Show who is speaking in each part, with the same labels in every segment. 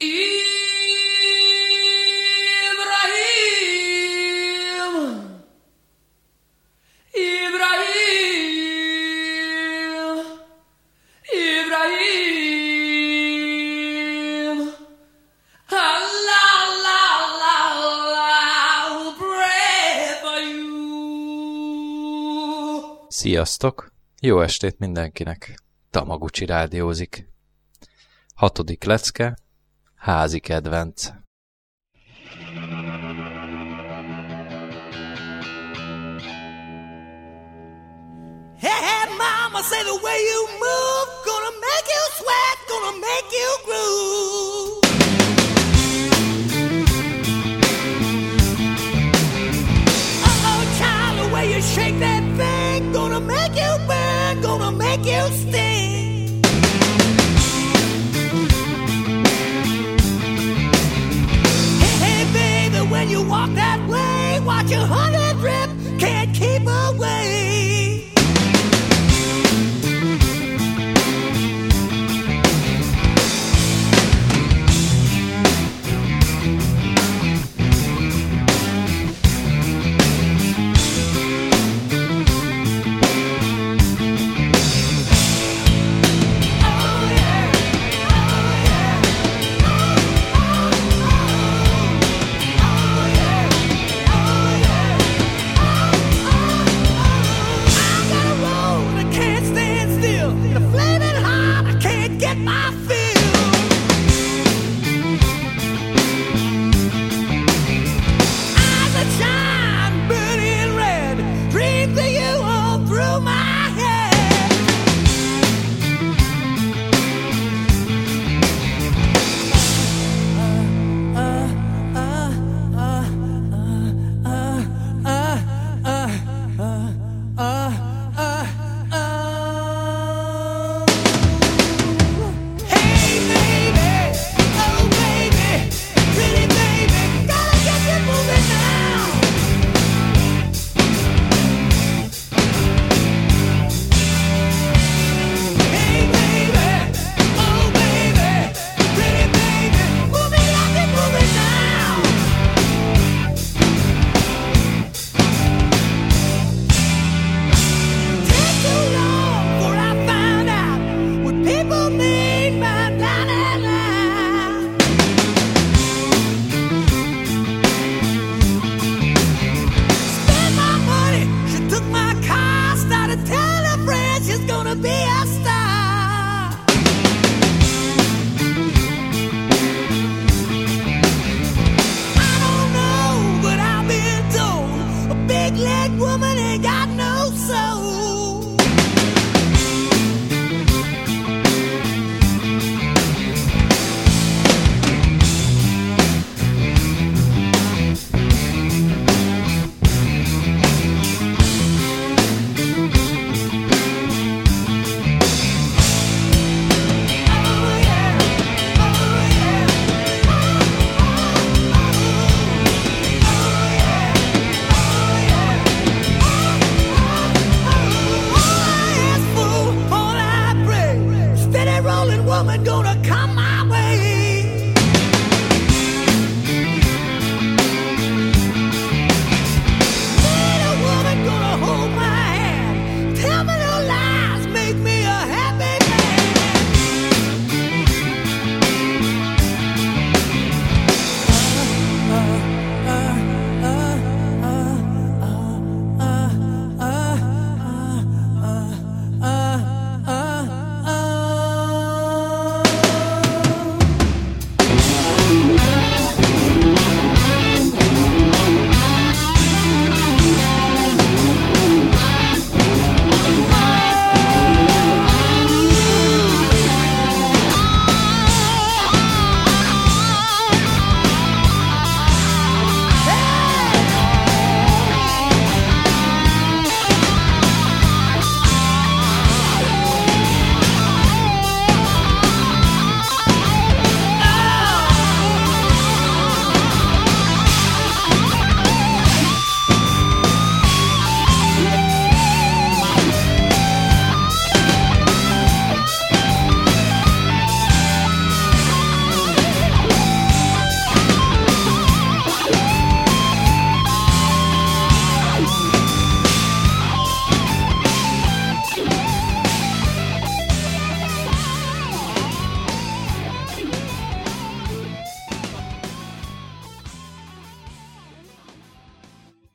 Speaker 1: Ibrahim.
Speaker 2: Sziasztok! Jó estét mindenkinek! Tamaguchi rádiózik. Hatodik lecke, házi kedvenc.
Speaker 3: Hey, hey, mama, say the way you move, gonna make you sweat, gonna make you groove. Uh-oh, child, the way you shake that thing, gonna make you burn, gonna make you sting. Walk that way, watch a hundred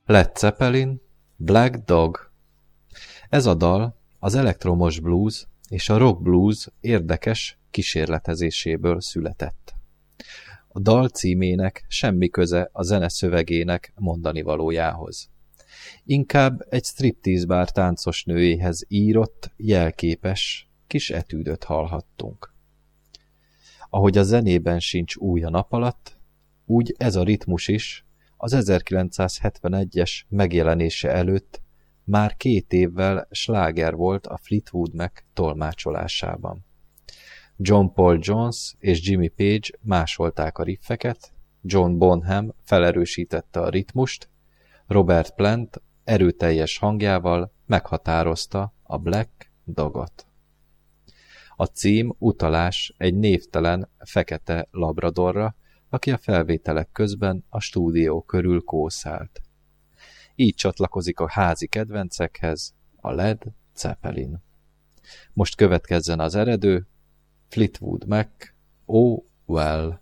Speaker 2: Led Zeppelin, Black Dog. Ez a dal az elektromos blues és a rock blues érdekes kísérletezéséből született. A dal címének semmi köze a zene szövegének mondani valójához. Inkább egy striptease bár táncos nőjéhez írott, jelképes, kis etűdöt hallhattunk. Ahogy a zenében sincs új a nap alatt, úgy ez a ritmus is az 1971-es megjelenése előtt már két évvel sláger volt a Fleetwood Mac tolmácsolásában. John Paul Jones és Jimmy Page másolták a riffeket, John Bonham felerősítette a ritmust, Robert Plant erőteljes hangjával meghatározta a Black Dogot. A cím utalás egy névtelen fekete labradorra, aki a felvételek közben a stúdió körül kószált. Így csatlakozik a házi kedvencekhez a Led Zeppelin. Most következzen az eredő, Fleetwood Mac, Oh Well.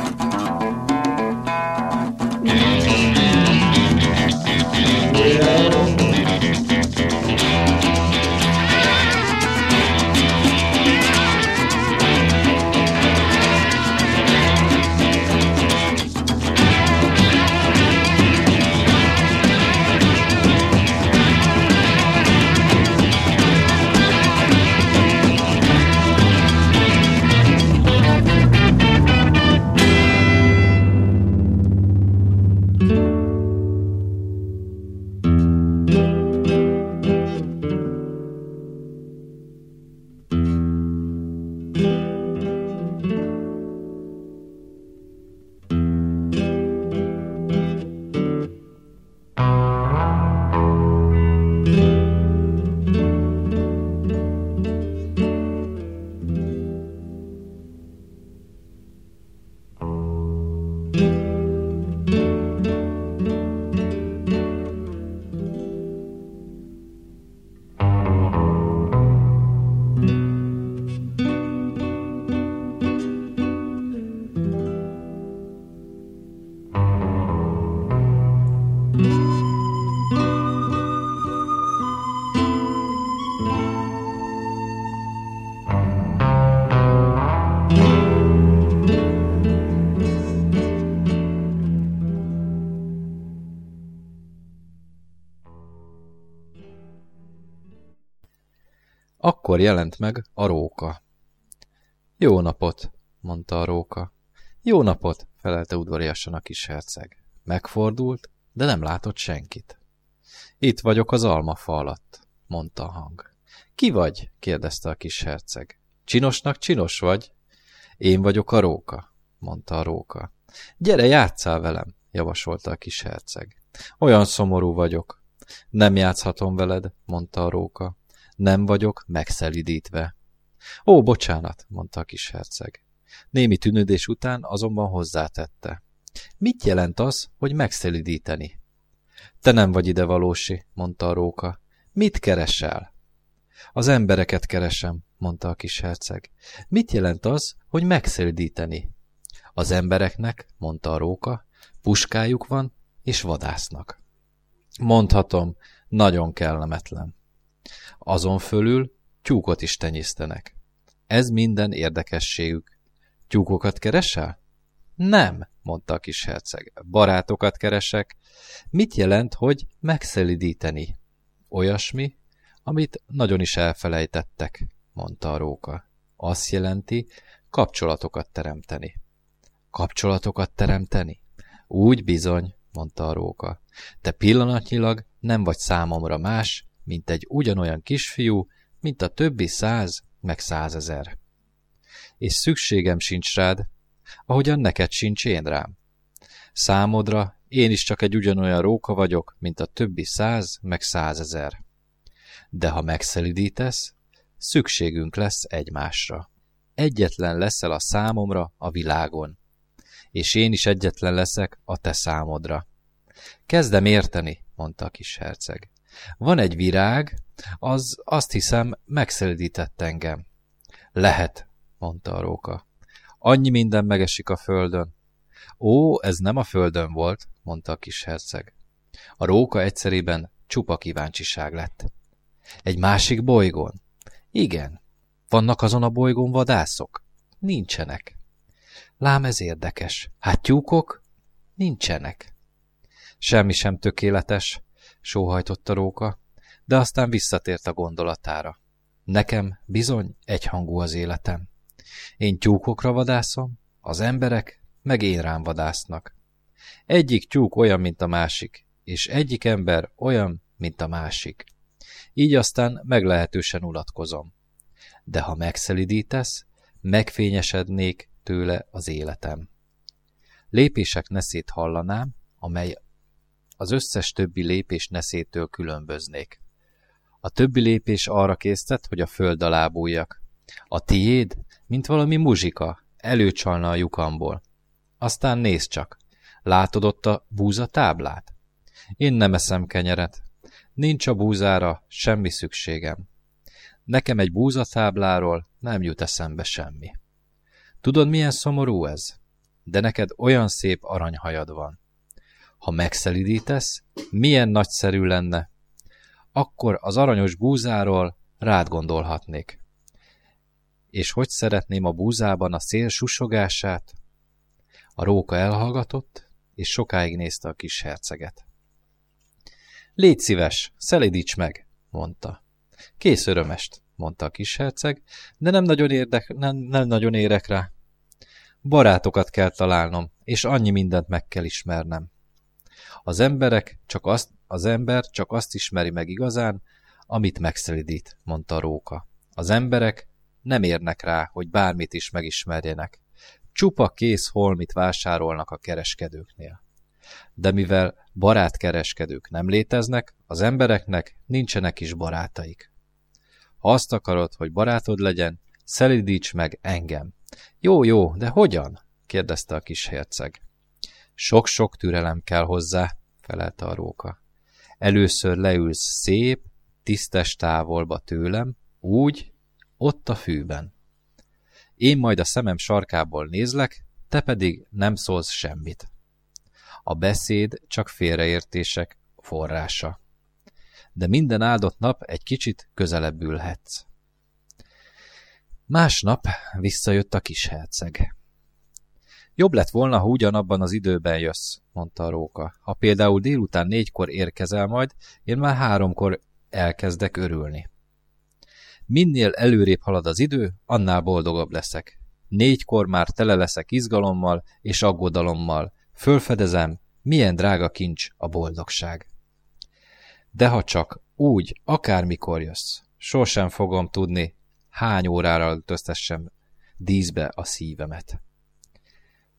Speaker 2: Akkor jelent meg a róka. Jó napot, mondta a róka. Jó napot, felelte udvariasan a kis herceg. Megfordult, de nem látott senkit. Itt vagyok az almafa alatt, mondta a hang. Ki vagy? kérdezte a kis herceg. Csinosnak csinos vagy? Én vagyok a róka. mondta a róka. Gyere, játsszál velem, javasolta a kis herceg. Olyan szomorú vagyok. Nem játszhatom veled, mondta a róka. Nem vagyok megszelidítve. Ó, bocsánat, mondta a kis herceg. Némi tűnődés után azonban hozzátette. Mit jelent az, hogy megszelidíteni? Te nem vagy ide valósi, mondta a róka. Mit keresel? Az embereket keresem, mondta a kis herceg. Mit jelent az, hogy megszelidíteni? Az embereknek, mondta a róka, puskájuk van, és vadásznak. Mondhatom, nagyon kellemetlen. Azon fölül tyúkot is tenyésztenek. Ez minden érdekességük. Tyúkokat keresel? Nem, mondta a kis herceg. Barátokat keresek. Mit jelent, hogy megszelidíteni? Olyasmi, amit nagyon is elfelejtettek, mondta a róka. Azt jelenti, kapcsolatokat teremteni. Kapcsolatokat teremteni? Úgy bizony, mondta a róka. Te pillanatnyilag nem vagy számomra más, mint egy ugyanolyan kisfiú, mint a többi száz, meg százezer. És szükségem sincs rád, ahogyan neked sincs én rám. Számodra én is csak egy ugyanolyan róka vagyok, mint a többi száz, meg százezer. De ha megszelidítesz, szükségünk lesz egymásra. Egyetlen leszel a számomra a világon, és én is egyetlen leszek a te számodra. Kezdem érteni, mondta a kis herceg. Van egy virág, az azt hiszem megszelidített engem. Lehet, mondta a róka. Annyi minden megesik a földön. Ó, ez nem a földön volt, mondta a kis herceg. A róka egyszerében csupa kíváncsiság lett. Egy másik bolygón? Igen. Vannak azon a bolygón vadászok? Nincsenek. Lám ez érdekes. Hát tyúkok? Nincsenek. Semmi sem tökéletes, sóhajtott a róka, de aztán visszatért a gondolatára. Nekem bizony egyhangú az életem. Én tyúkokra vadászom, az emberek meg én rám vadásznak. Egyik tyúk olyan, mint a másik, és egyik ember olyan, mint a másik. Így aztán meglehetősen ulatkozom. De ha megszelidítesz, megfényesednék tőle az életem. Lépések neszét hallanám, amely az összes többi lépés neszétől különböznék. A többi lépés arra késztet, hogy a föld alá bújjak. A tiéd, mint valami muzsika, előcsalna a lyukamból. Aztán nézd csak, látod ott a búza táblát? Én nem eszem kenyeret. Nincs a búzára semmi szükségem. Nekem egy búzatábláról nem jut eszembe semmi. Tudod, milyen szomorú ez? De neked olyan szép aranyhajad van. Ha megszelidítesz, milyen nagyszerű lenne. Akkor az aranyos búzáról rád gondolhatnék. És hogy szeretném a búzában a szél susogását? A róka elhallgatott, és sokáig nézte a kis herceget. Légy szíves, szelidíts meg, mondta. Kész örömest, mondta a kis herceg, de nem nagyon, érdek, nem, nem nagyon érek rá. Barátokat kell találnom, és annyi mindent meg kell ismernem. Az emberek csak azt, az ember csak azt ismeri meg igazán, amit megszelidít, mondta róka. Az emberek nem érnek rá, hogy bármit is megismerjenek. Csupa kész holmit vásárolnak a kereskedőknél. De mivel barátkereskedők nem léteznek, az embereknek nincsenek is barátaik. Ha azt akarod, hogy barátod legyen, szelidíts meg engem. Jó, jó, de hogyan? kérdezte a kis herceg. Sok-sok türelem kell hozzá, felelte a róka. Először leülsz szép, tisztes távolba tőlem, úgy, ott a fűben. Én majd a szemem sarkából nézlek, te pedig nem szólsz semmit. A beszéd csak félreértések forrása. De minden áldott nap egy kicsit közelebb ülhetsz. Másnap visszajött a kis herceg. Jobb lett volna, ha ugyanabban az időben jössz, mondta a róka. Ha például délután négykor érkezel majd, én már háromkor elkezdek örülni. Minél előrébb halad az idő, annál boldogabb leszek. Négykor már tele leszek izgalommal és aggodalommal. Fölfedezem, milyen drága kincs a boldogság. De ha csak úgy, akármikor jössz, sosem fogom tudni, hány órára öltöztessem díszbe a szívemet.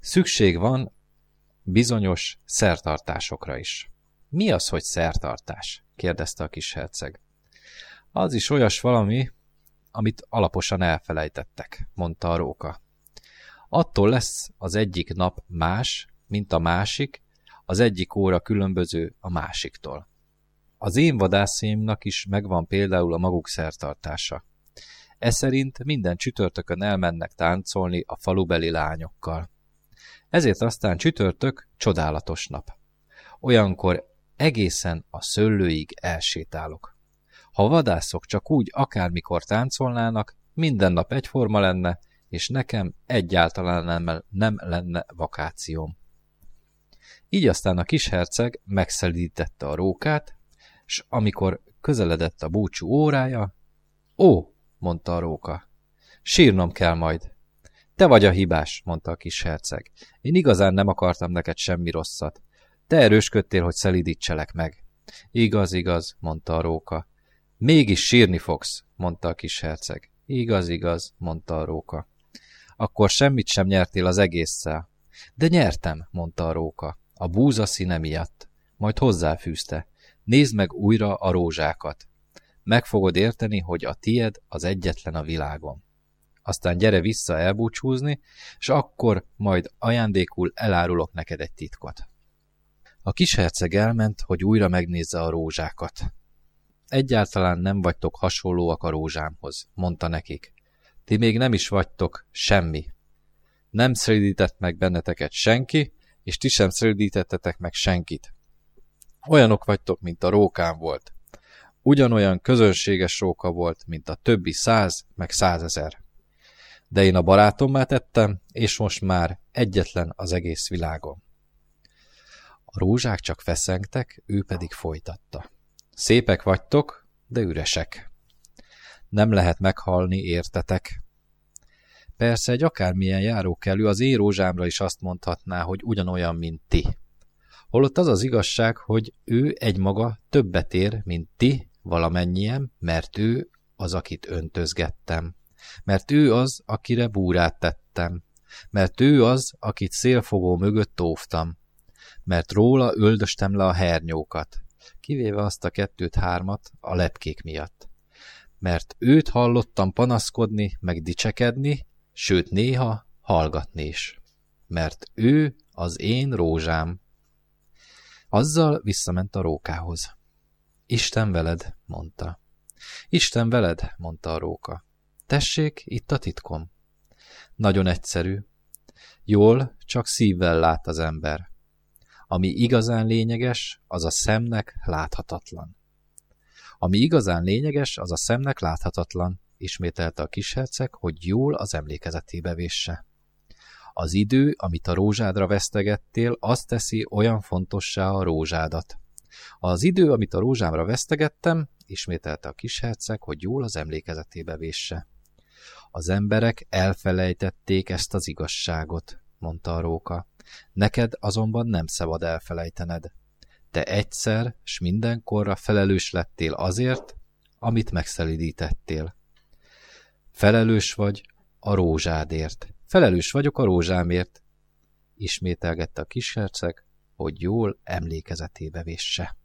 Speaker 2: Szükség van bizonyos szertartásokra is. Mi az, hogy szertartás? kérdezte a kis herceg. Az is olyas valami, amit alaposan elfelejtettek, mondta a róka. Attól lesz az egyik nap más, mint a másik, az egyik óra különböző a másiktól. Az én vadászémnak is megvan például a maguk szertartása. Szerint minden csütörtökön elmennek táncolni a falubeli lányokkal. Ezért aztán csütörtök csodálatos nap. Olyankor egészen a szöllőig elsétálok. Ha vadászok csak úgy akármikor táncolnának, minden nap egyforma lenne, és nekem egyáltalán nem, nem lenne vakációm. Így aztán a kis herceg megszelítette a rókát, s amikor közeledett a búcsú órája, ó, mondta a róka, sírnom kell majd. Te vagy a hibás, mondta a kis herceg. Én igazán nem akartam neked semmi rosszat. Te erősködtél, hogy szelidítselek meg. Igaz, igaz, mondta a róka. Mégis sírni fogsz, mondta a kis herceg. Igaz, igaz, mondta a róka. Akkor semmit sem nyertél az egésszel. De nyertem, mondta a róka. A búza színe miatt. Majd hozzáfűzte. Nézd meg újra a rózsákat. Meg fogod érteni, hogy a tied az egyetlen a világon. Aztán gyere vissza elbúcsúzni, és akkor majd ajándékul elárulok neked egy titkot. A kis herceg elment, hogy újra megnézze a rózsákat. Egyáltalán nem vagytok hasonlóak a rózsámhoz, mondta nekik. Ti még nem is vagytok semmi. Nem szelidített meg benneteket senki, és ti sem szelidítettetek meg senkit. Olyanok vagytok, mint a rókám volt. Ugyanolyan közönséges róka volt, mint a többi száz, meg százezer. De én a barátommá tettem, és most már egyetlen az egész világon. A rózsák csak feszengtek, ő pedig folytatta. Szépek vagytok, de üresek. Nem lehet meghalni, értetek? Persze egy akármilyen járókelő az én rózsámra is azt mondhatná, hogy ugyanolyan, mint ti. Holott az az igazság, hogy ő egymaga többet ér, mint ti, valamennyien, mert ő az, akit öntözgettem. Mert ő az, akire búrát tettem. Mert ő az, akit szélfogó mögött óvtam. Mert róla öldöstem le a hernyókat, kivéve azt a kettőt-hármat a lepkék miatt. Mert őt hallottam panaszkodni, meg dicsekedni, sőt néha hallgatni is. Mert ő az én rózsám. Azzal visszament a rókához. Isten veled, mondta. Isten veled, mondta a róka. Tessék, itt a titkom. Nagyon egyszerű. Jól, csak szívvel lát az ember. Ami igazán lényeges, az a szemnek láthatatlan. Ami igazán lényeges, az a szemnek láthatatlan, ismételte a kisherceg, hogy jól az emlékezetébe vésse. Az idő, amit a rózsádra vesztegettél, azt teszi olyan fontossá a rózsádat. Az idő, amit a rózsámra vesztegettem, ismételte a kisherceg, hogy jól az emlékezetébe vésse. Az emberek elfelejtették ezt az igazságot, mondta a róka. Neked azonban nem szabad elfelejtened. Te egyszer, s mindenkorra felelős lettél azért, amit megszelidítettél. Felelős vagy a rózsádért. Felelős vagyok a rózsámért, ismételgette a kisherceg, hogy jól emlékezetébe vésse.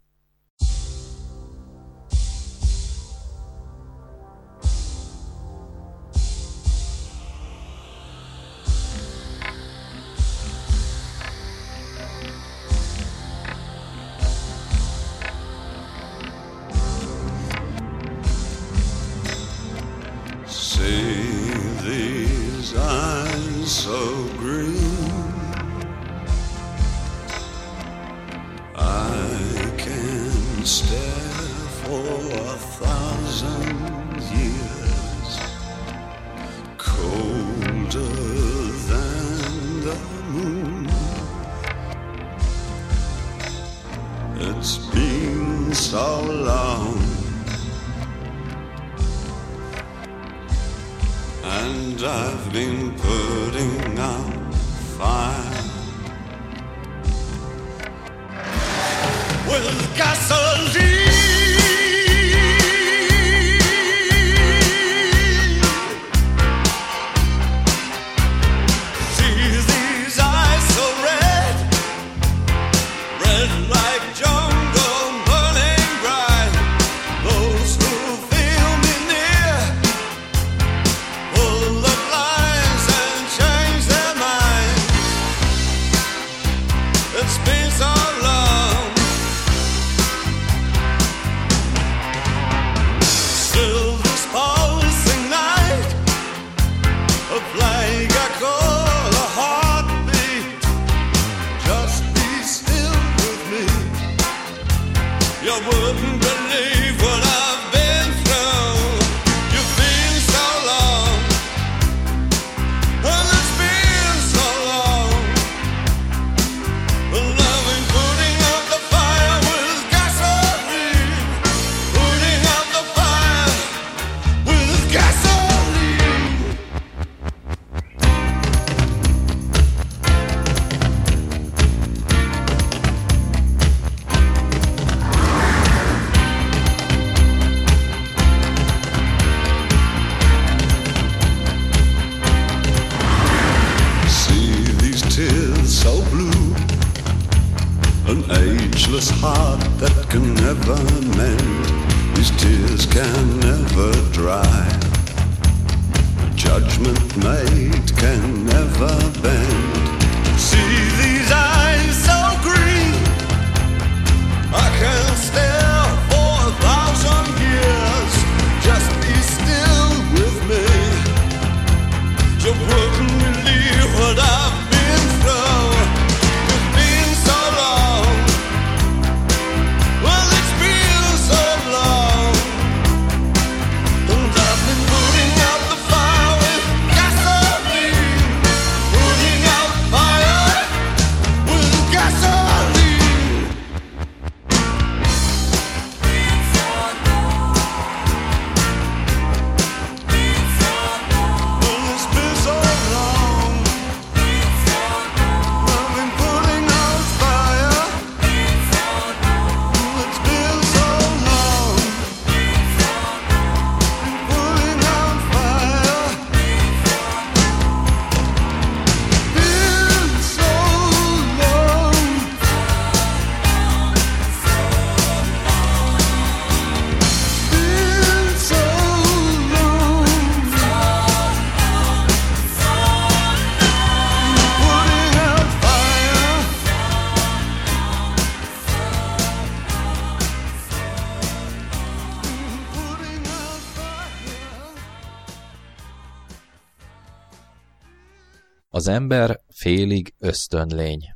Speaker 2: Az ember félig ösztönlény.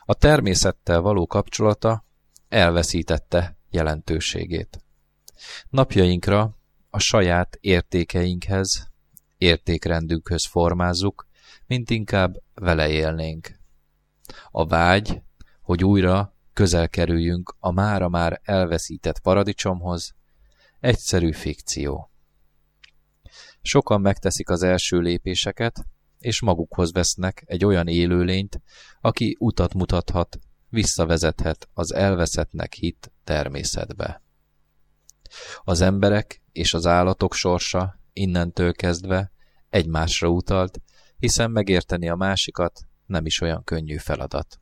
Speaker 2: A természettel való kapcsolata elveszítette jelentőségét. Napjainkra a saját értékeinkhez, értékrendünkhöz formázzuk, mint inkább vele élnénk. A vágy, hogy újra közel kerüljünk a mára már elveszített paradicsomhoz, egyszerű fikció. Sokan megteszik az első lépéseket, és magukhoz vesznek egy olyan élőlényt, aki utat mutathat, visszavezethet az elveszettnek hit természetbe. Az emberek és az állatok sorsa innentől kezdve egymásra utalt, hiszen megérteni a másikat nem is olyan könnyű feladat.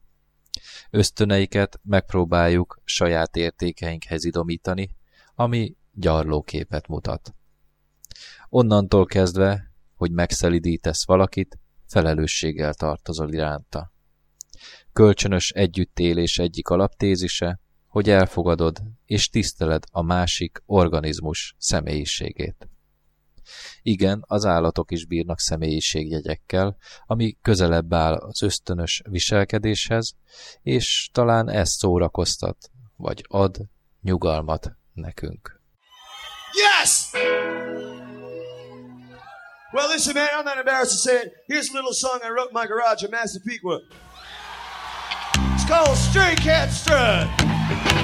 Speaker 2: Ösztöneiket megpróbáljuk saját értékeinkhez idomítani, ami gyarlóképet mutat. Onnantól kezdve, hogy megszelidítesz valakit, felelősséggel tartozol iránta. Kölcsönös együttélés egyik alaptézise, hogy elfogadod és tiszteled a másik organizmus személyiségét. Igen, az állatok is bírnak személyiségjegyekkel, ami közelebb áll az ösztönös viselkedéshez, és talán ez szórakoztat, vagy ad nyugalmat nekünk.
Speaker 4: Yes! Well, listen, man, I'm not embarrassed to say it. Here's a little song I wrote in my garage Master Peakwood. It's called Stray Cat Strut.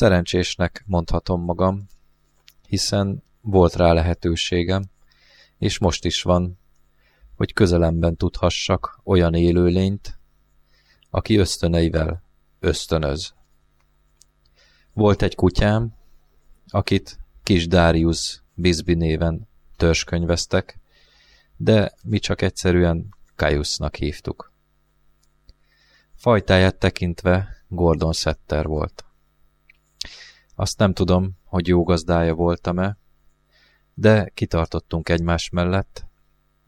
Speaker 2: Szerencsésnek mondhatom magam, hiszen volt rá lehetőségem, és most is van, hogy közelemben tudhassak olyan élőlényt, aki ösztöneivel ösztönöz. Volt egy kutyám, akit kis Darius Bisbi néven törzskönyveztek, de mi csak egyszerűen Caiusnak hívtuk. Fajtáját tekintve Gordon Setter volt. Azt nem tudom, hogy jó gazdája voltam-e, de kitartottunk egymás mellett,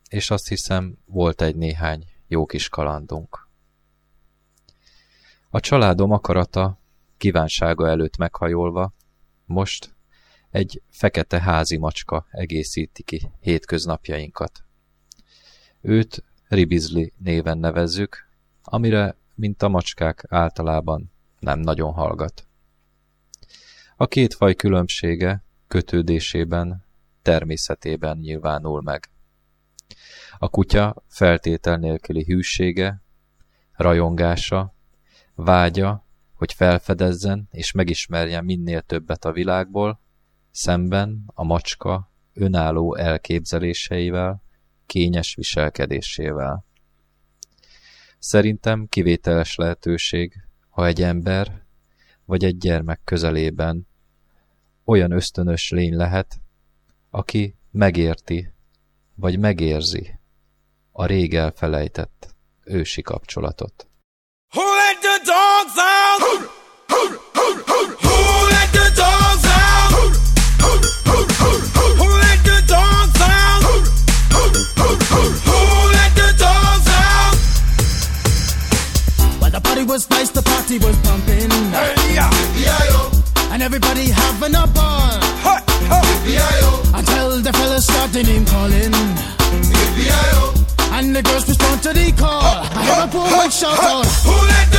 Speaker 2: és azt hiszem, volt egy néhány jó kis kalandunk. A családom akarata, kívánsága előtt meghajolva, most egy fekete házi macska egészíti ki hétköznapjainkat. Őt Ribizli néven nevezzük, amire, mint a macskák általában nem nagyon hallgat. A két faj különbsége kötődésében, természetében nyilvánul meg. A kutya feltétel nélküli hűsége, rajongása, vágya, hogy felfedezzen és megismerjen minél többet a világból, szemben a macska önálló elképzeléseivel, kényes viselkedésével. Szerintem kivételes lehetőség, ha egy ember vagy egy gyermek közelében olyan ösztönös lény lehet, aki megérti, vagy megérzi a rég elfelejtett ősi kapcsolatot.
Speaker 5: Who let the dogs out? Who let the dogs out? Who let the dogs out? Who let the dogs out?
Speaker 6: While the party was nice, the party was pumping. Everybody having a ball. Hey, hey. tell the fellas start the name calling. And the girls respond to the call. Hey, I have a
Speaker 7: poor hey, shot hey. out. Who let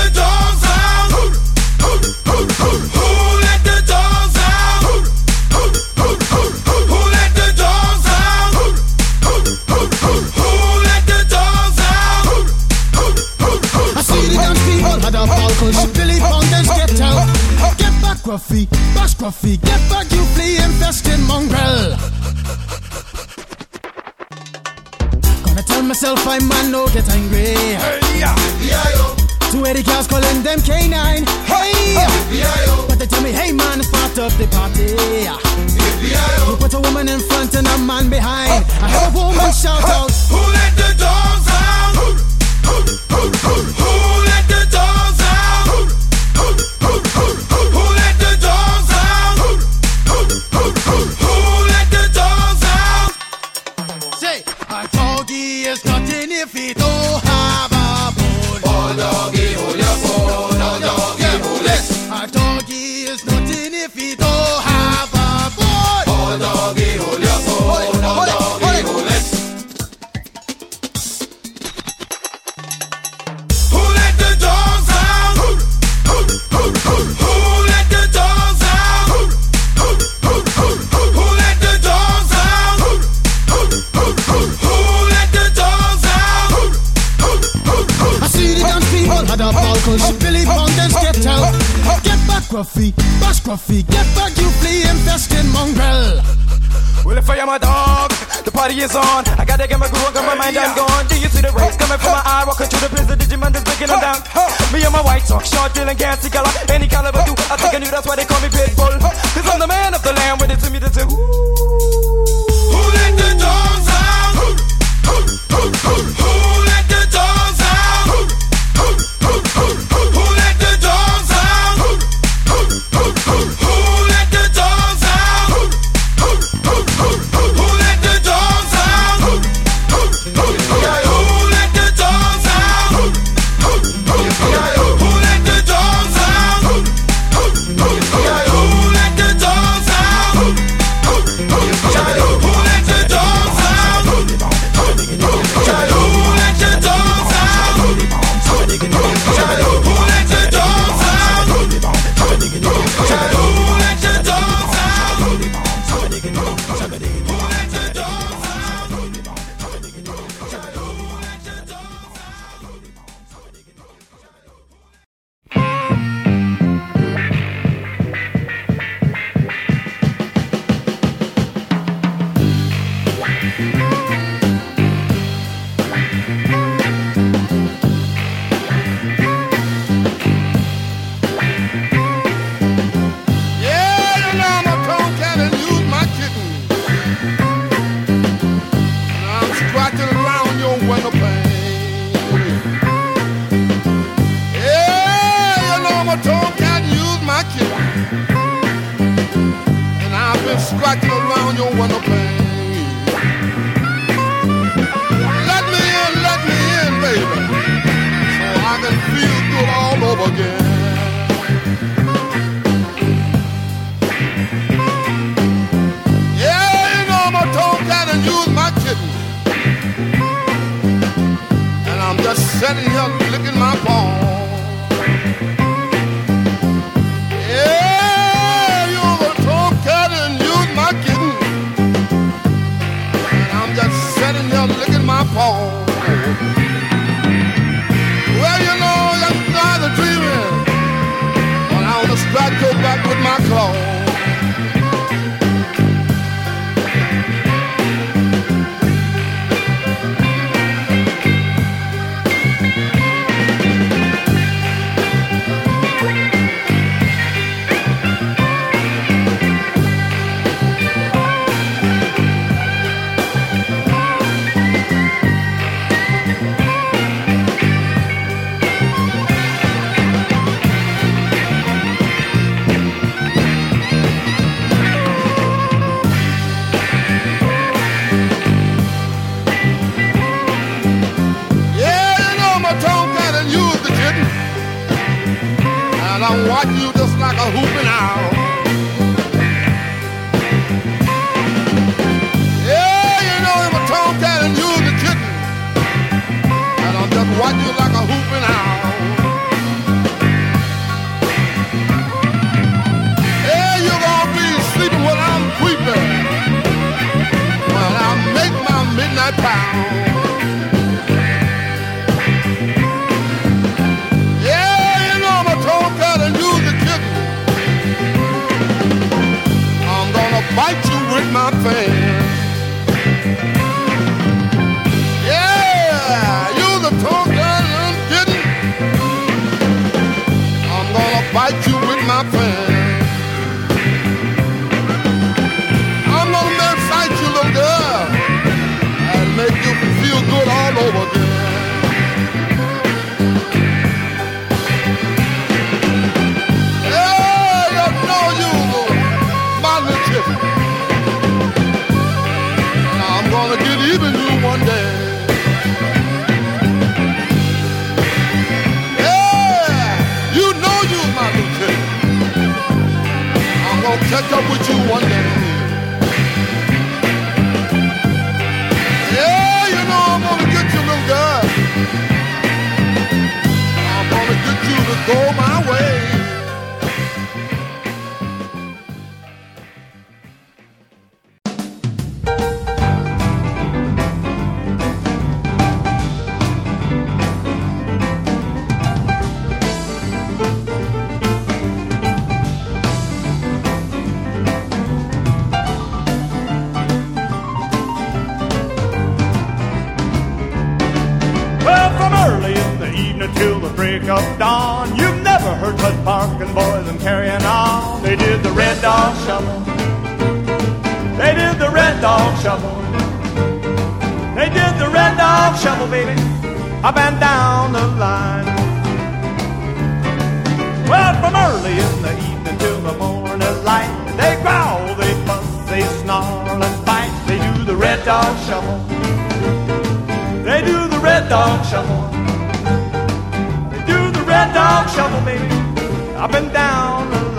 Speaker 6: scruffy, pas scruffy. Get back, you flea infested mongrel. Gonna tell myself I man, no get angry. Hey, yeah, yeah, Two eighty cows calling them canine. Hey, yeah, but they tell me, hey man, it's part of the party. You put a woman in front and a man behind. I have a woman shout out.
Speaker 7: Who let the dogs out?
Speaker 8: sitting here licking my paw. Yeah, you overthrown cat and you my kitten. And I'm just sitting here licking my paw. Well, you know, that's not a dreaming. But I wanna strike your back with my claws. Catch up with you one day. Yeah, you know I'm gonna get you, little girl. I'm gonna get you to go my way.
Speaker 9: Up and down the line. Well, from early in the evening till the morning light, they growl, they fuss, they snarl and fight. They do the red dog shovel. They do the red dog shuffle. They do the red dog shuffle, baby, up and down the line.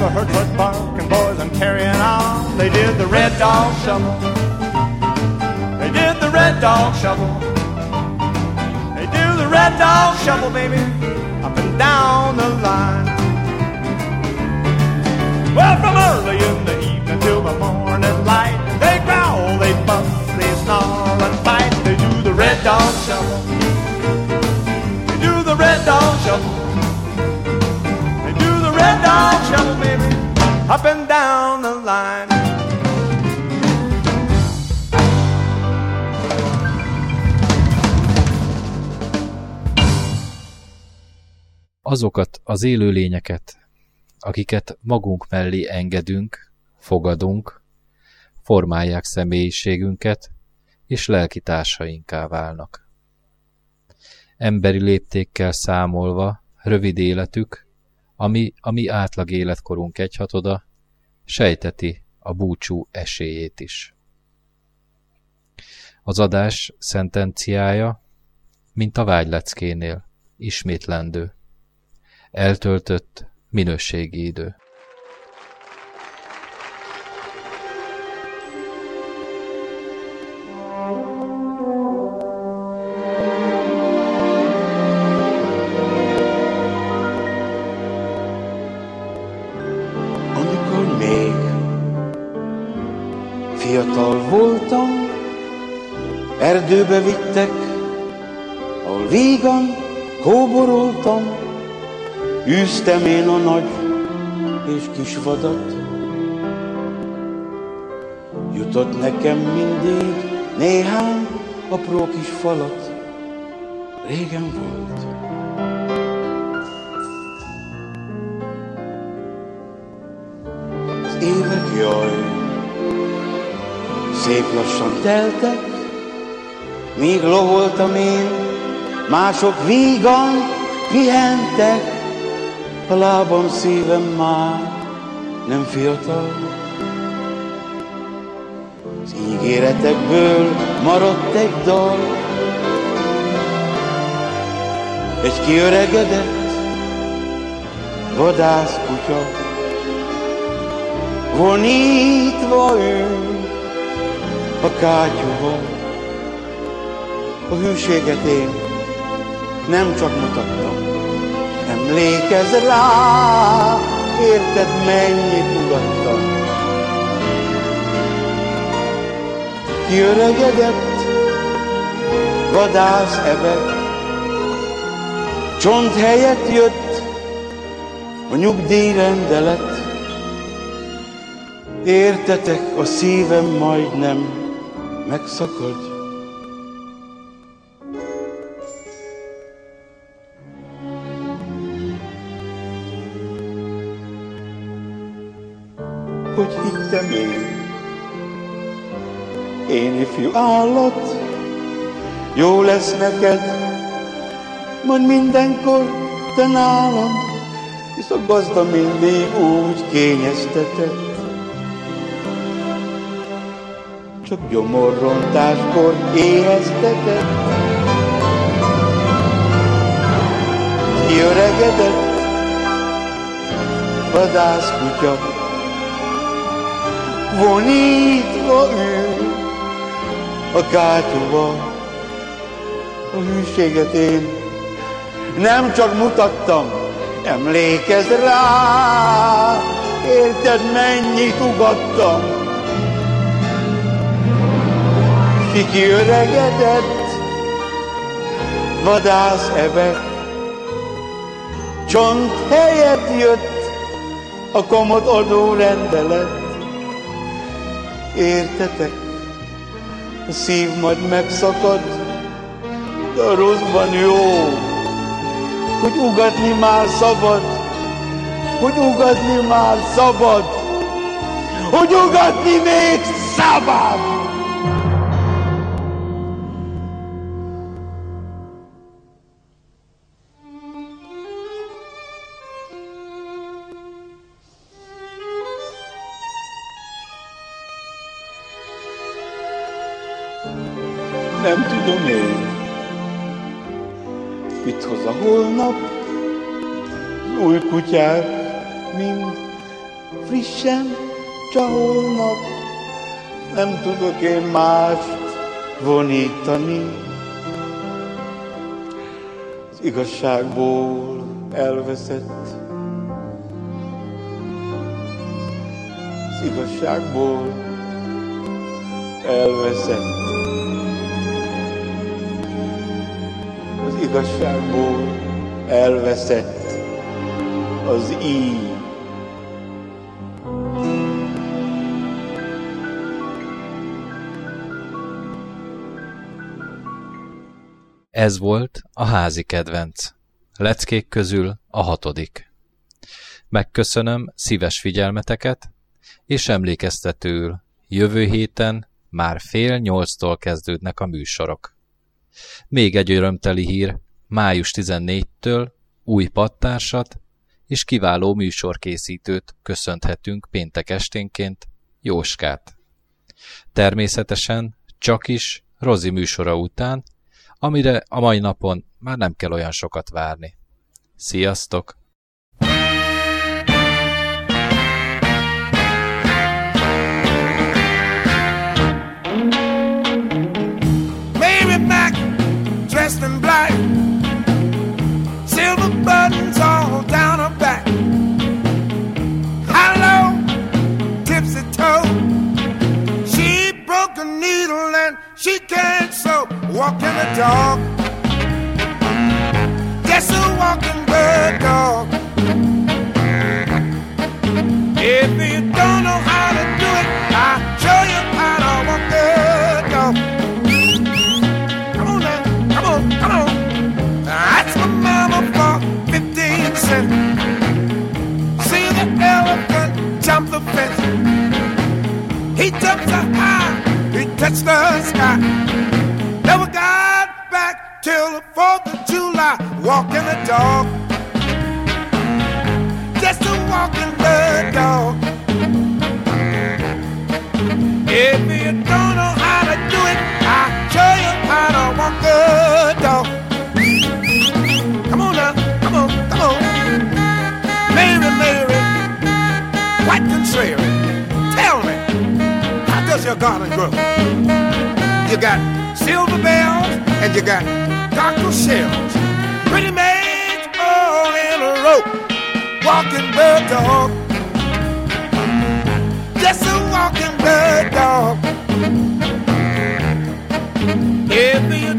Speaker 9: Never heard such barking boys and carrying on. They did the red dog shovel. They did the red dog shovel. They do the red dog shovel, baby, up and down the line. Well, from early in the evening till the morning light, they growl, they fuss, they snarl and fight. They do the red dog shovel. They do the red dog shuffle. Dog shuffle, baby, up and down the line.
Speaker 2: Azokat az élőlényeket, akiket magunk mellé engedünk, fogadunk, formálják személyiségünket, és lelki válnak. Emberi léptékkel számolva, rövid életük, ami a mi átlag életkorunk egyhatoda, sejteti a búcsú esélyét is. Az adás szentenciája mint a vágyleckénél, ismétlendő. Eltöltött minőségi idő.
Speaker 10: Erdőbe vittek, ahol vígan kóboroltam, űztem én a nagy és kis vadat. Jutott nekem mindig néhány apró kis falat, régen volt. Az évek jaj, szép lassan teltek, míg loholtam én, mások vígan pihentek, a lábam szívem már nem fiatal. Az ígéretekből maradt egy dal, egy kiöregedett vadászkutya, vonítva ül a kátyúval. A hűséget én nem csak mutattam, emlékezz rá, érted mennyit ugattam. Kiöregedett vadász ebek, csont helyett jött a nyugdíjrendelet. Értetek, a szívem majdnem megszakad. Állat, jó lesz neked, majd mindenkor te nálam, hisz a gazda mindig úgy kényeztetett. Csak gyomorrontáskor éheztetett. Kiöregedett vadászkutya, vonítva ül a kátyúval. A hűséget én nem csak mutattam, emlékezz rá, érted mennyit ugattam. Ki kiöregedett, vadász ebek, csont helyett jött a komod adó rendelet. Értetek? A szív majd megszakad, de a rosszban jó, hogy ugatni már szabad, hogy ugatni már szabad, hogy ugatni még szabad. Kutyák mind frissen csaholnak. Nem tudok én mást vonítani. Az igazságból elveszett. Az igazságból elveszett. az igazságból elveszett az így.
Speaker 2: Ez volt a házi kedvenc. Leckék közül a hatodik. Megköszönöm szíves figyelmeteket, és emlékeztetőül jövő héten már fél nyolctól kezdődnek a műsorok. Még egy örömteli hír, május 14-től új pattársat és kiváló műsorkészítőt köszönhetünk péntek esténként, Jóskát. Természetesen csak is Rozi műsora után, amire a mai napon már nem kell olyan sokat várni. Sziasztok!
Speaker 6: Walking a dog, just a walking bird dog. If you don't know how to do it, I'll show you how to walk the dog. Come on now, come on, come on. That's my mama for 15 cents. See the elephant jump the fence. He jumped so high, he touched the sky. July. Walking the dog. Just a walking the dog. If you don't know how to do it, I'll show you how to walk the dog. Come on now, come on, come on. Mary, Mary, white contrary. Tell me, how does your garden grow? You got silver bells and you got cockle shells. Pretty maids all oh, in a row, walking bird dog. Just a walking bird dog. If you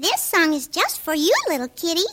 Speaker 11: This song is just for you, little kitty.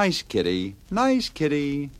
Speaker 12: Nice kitty, nice kitty.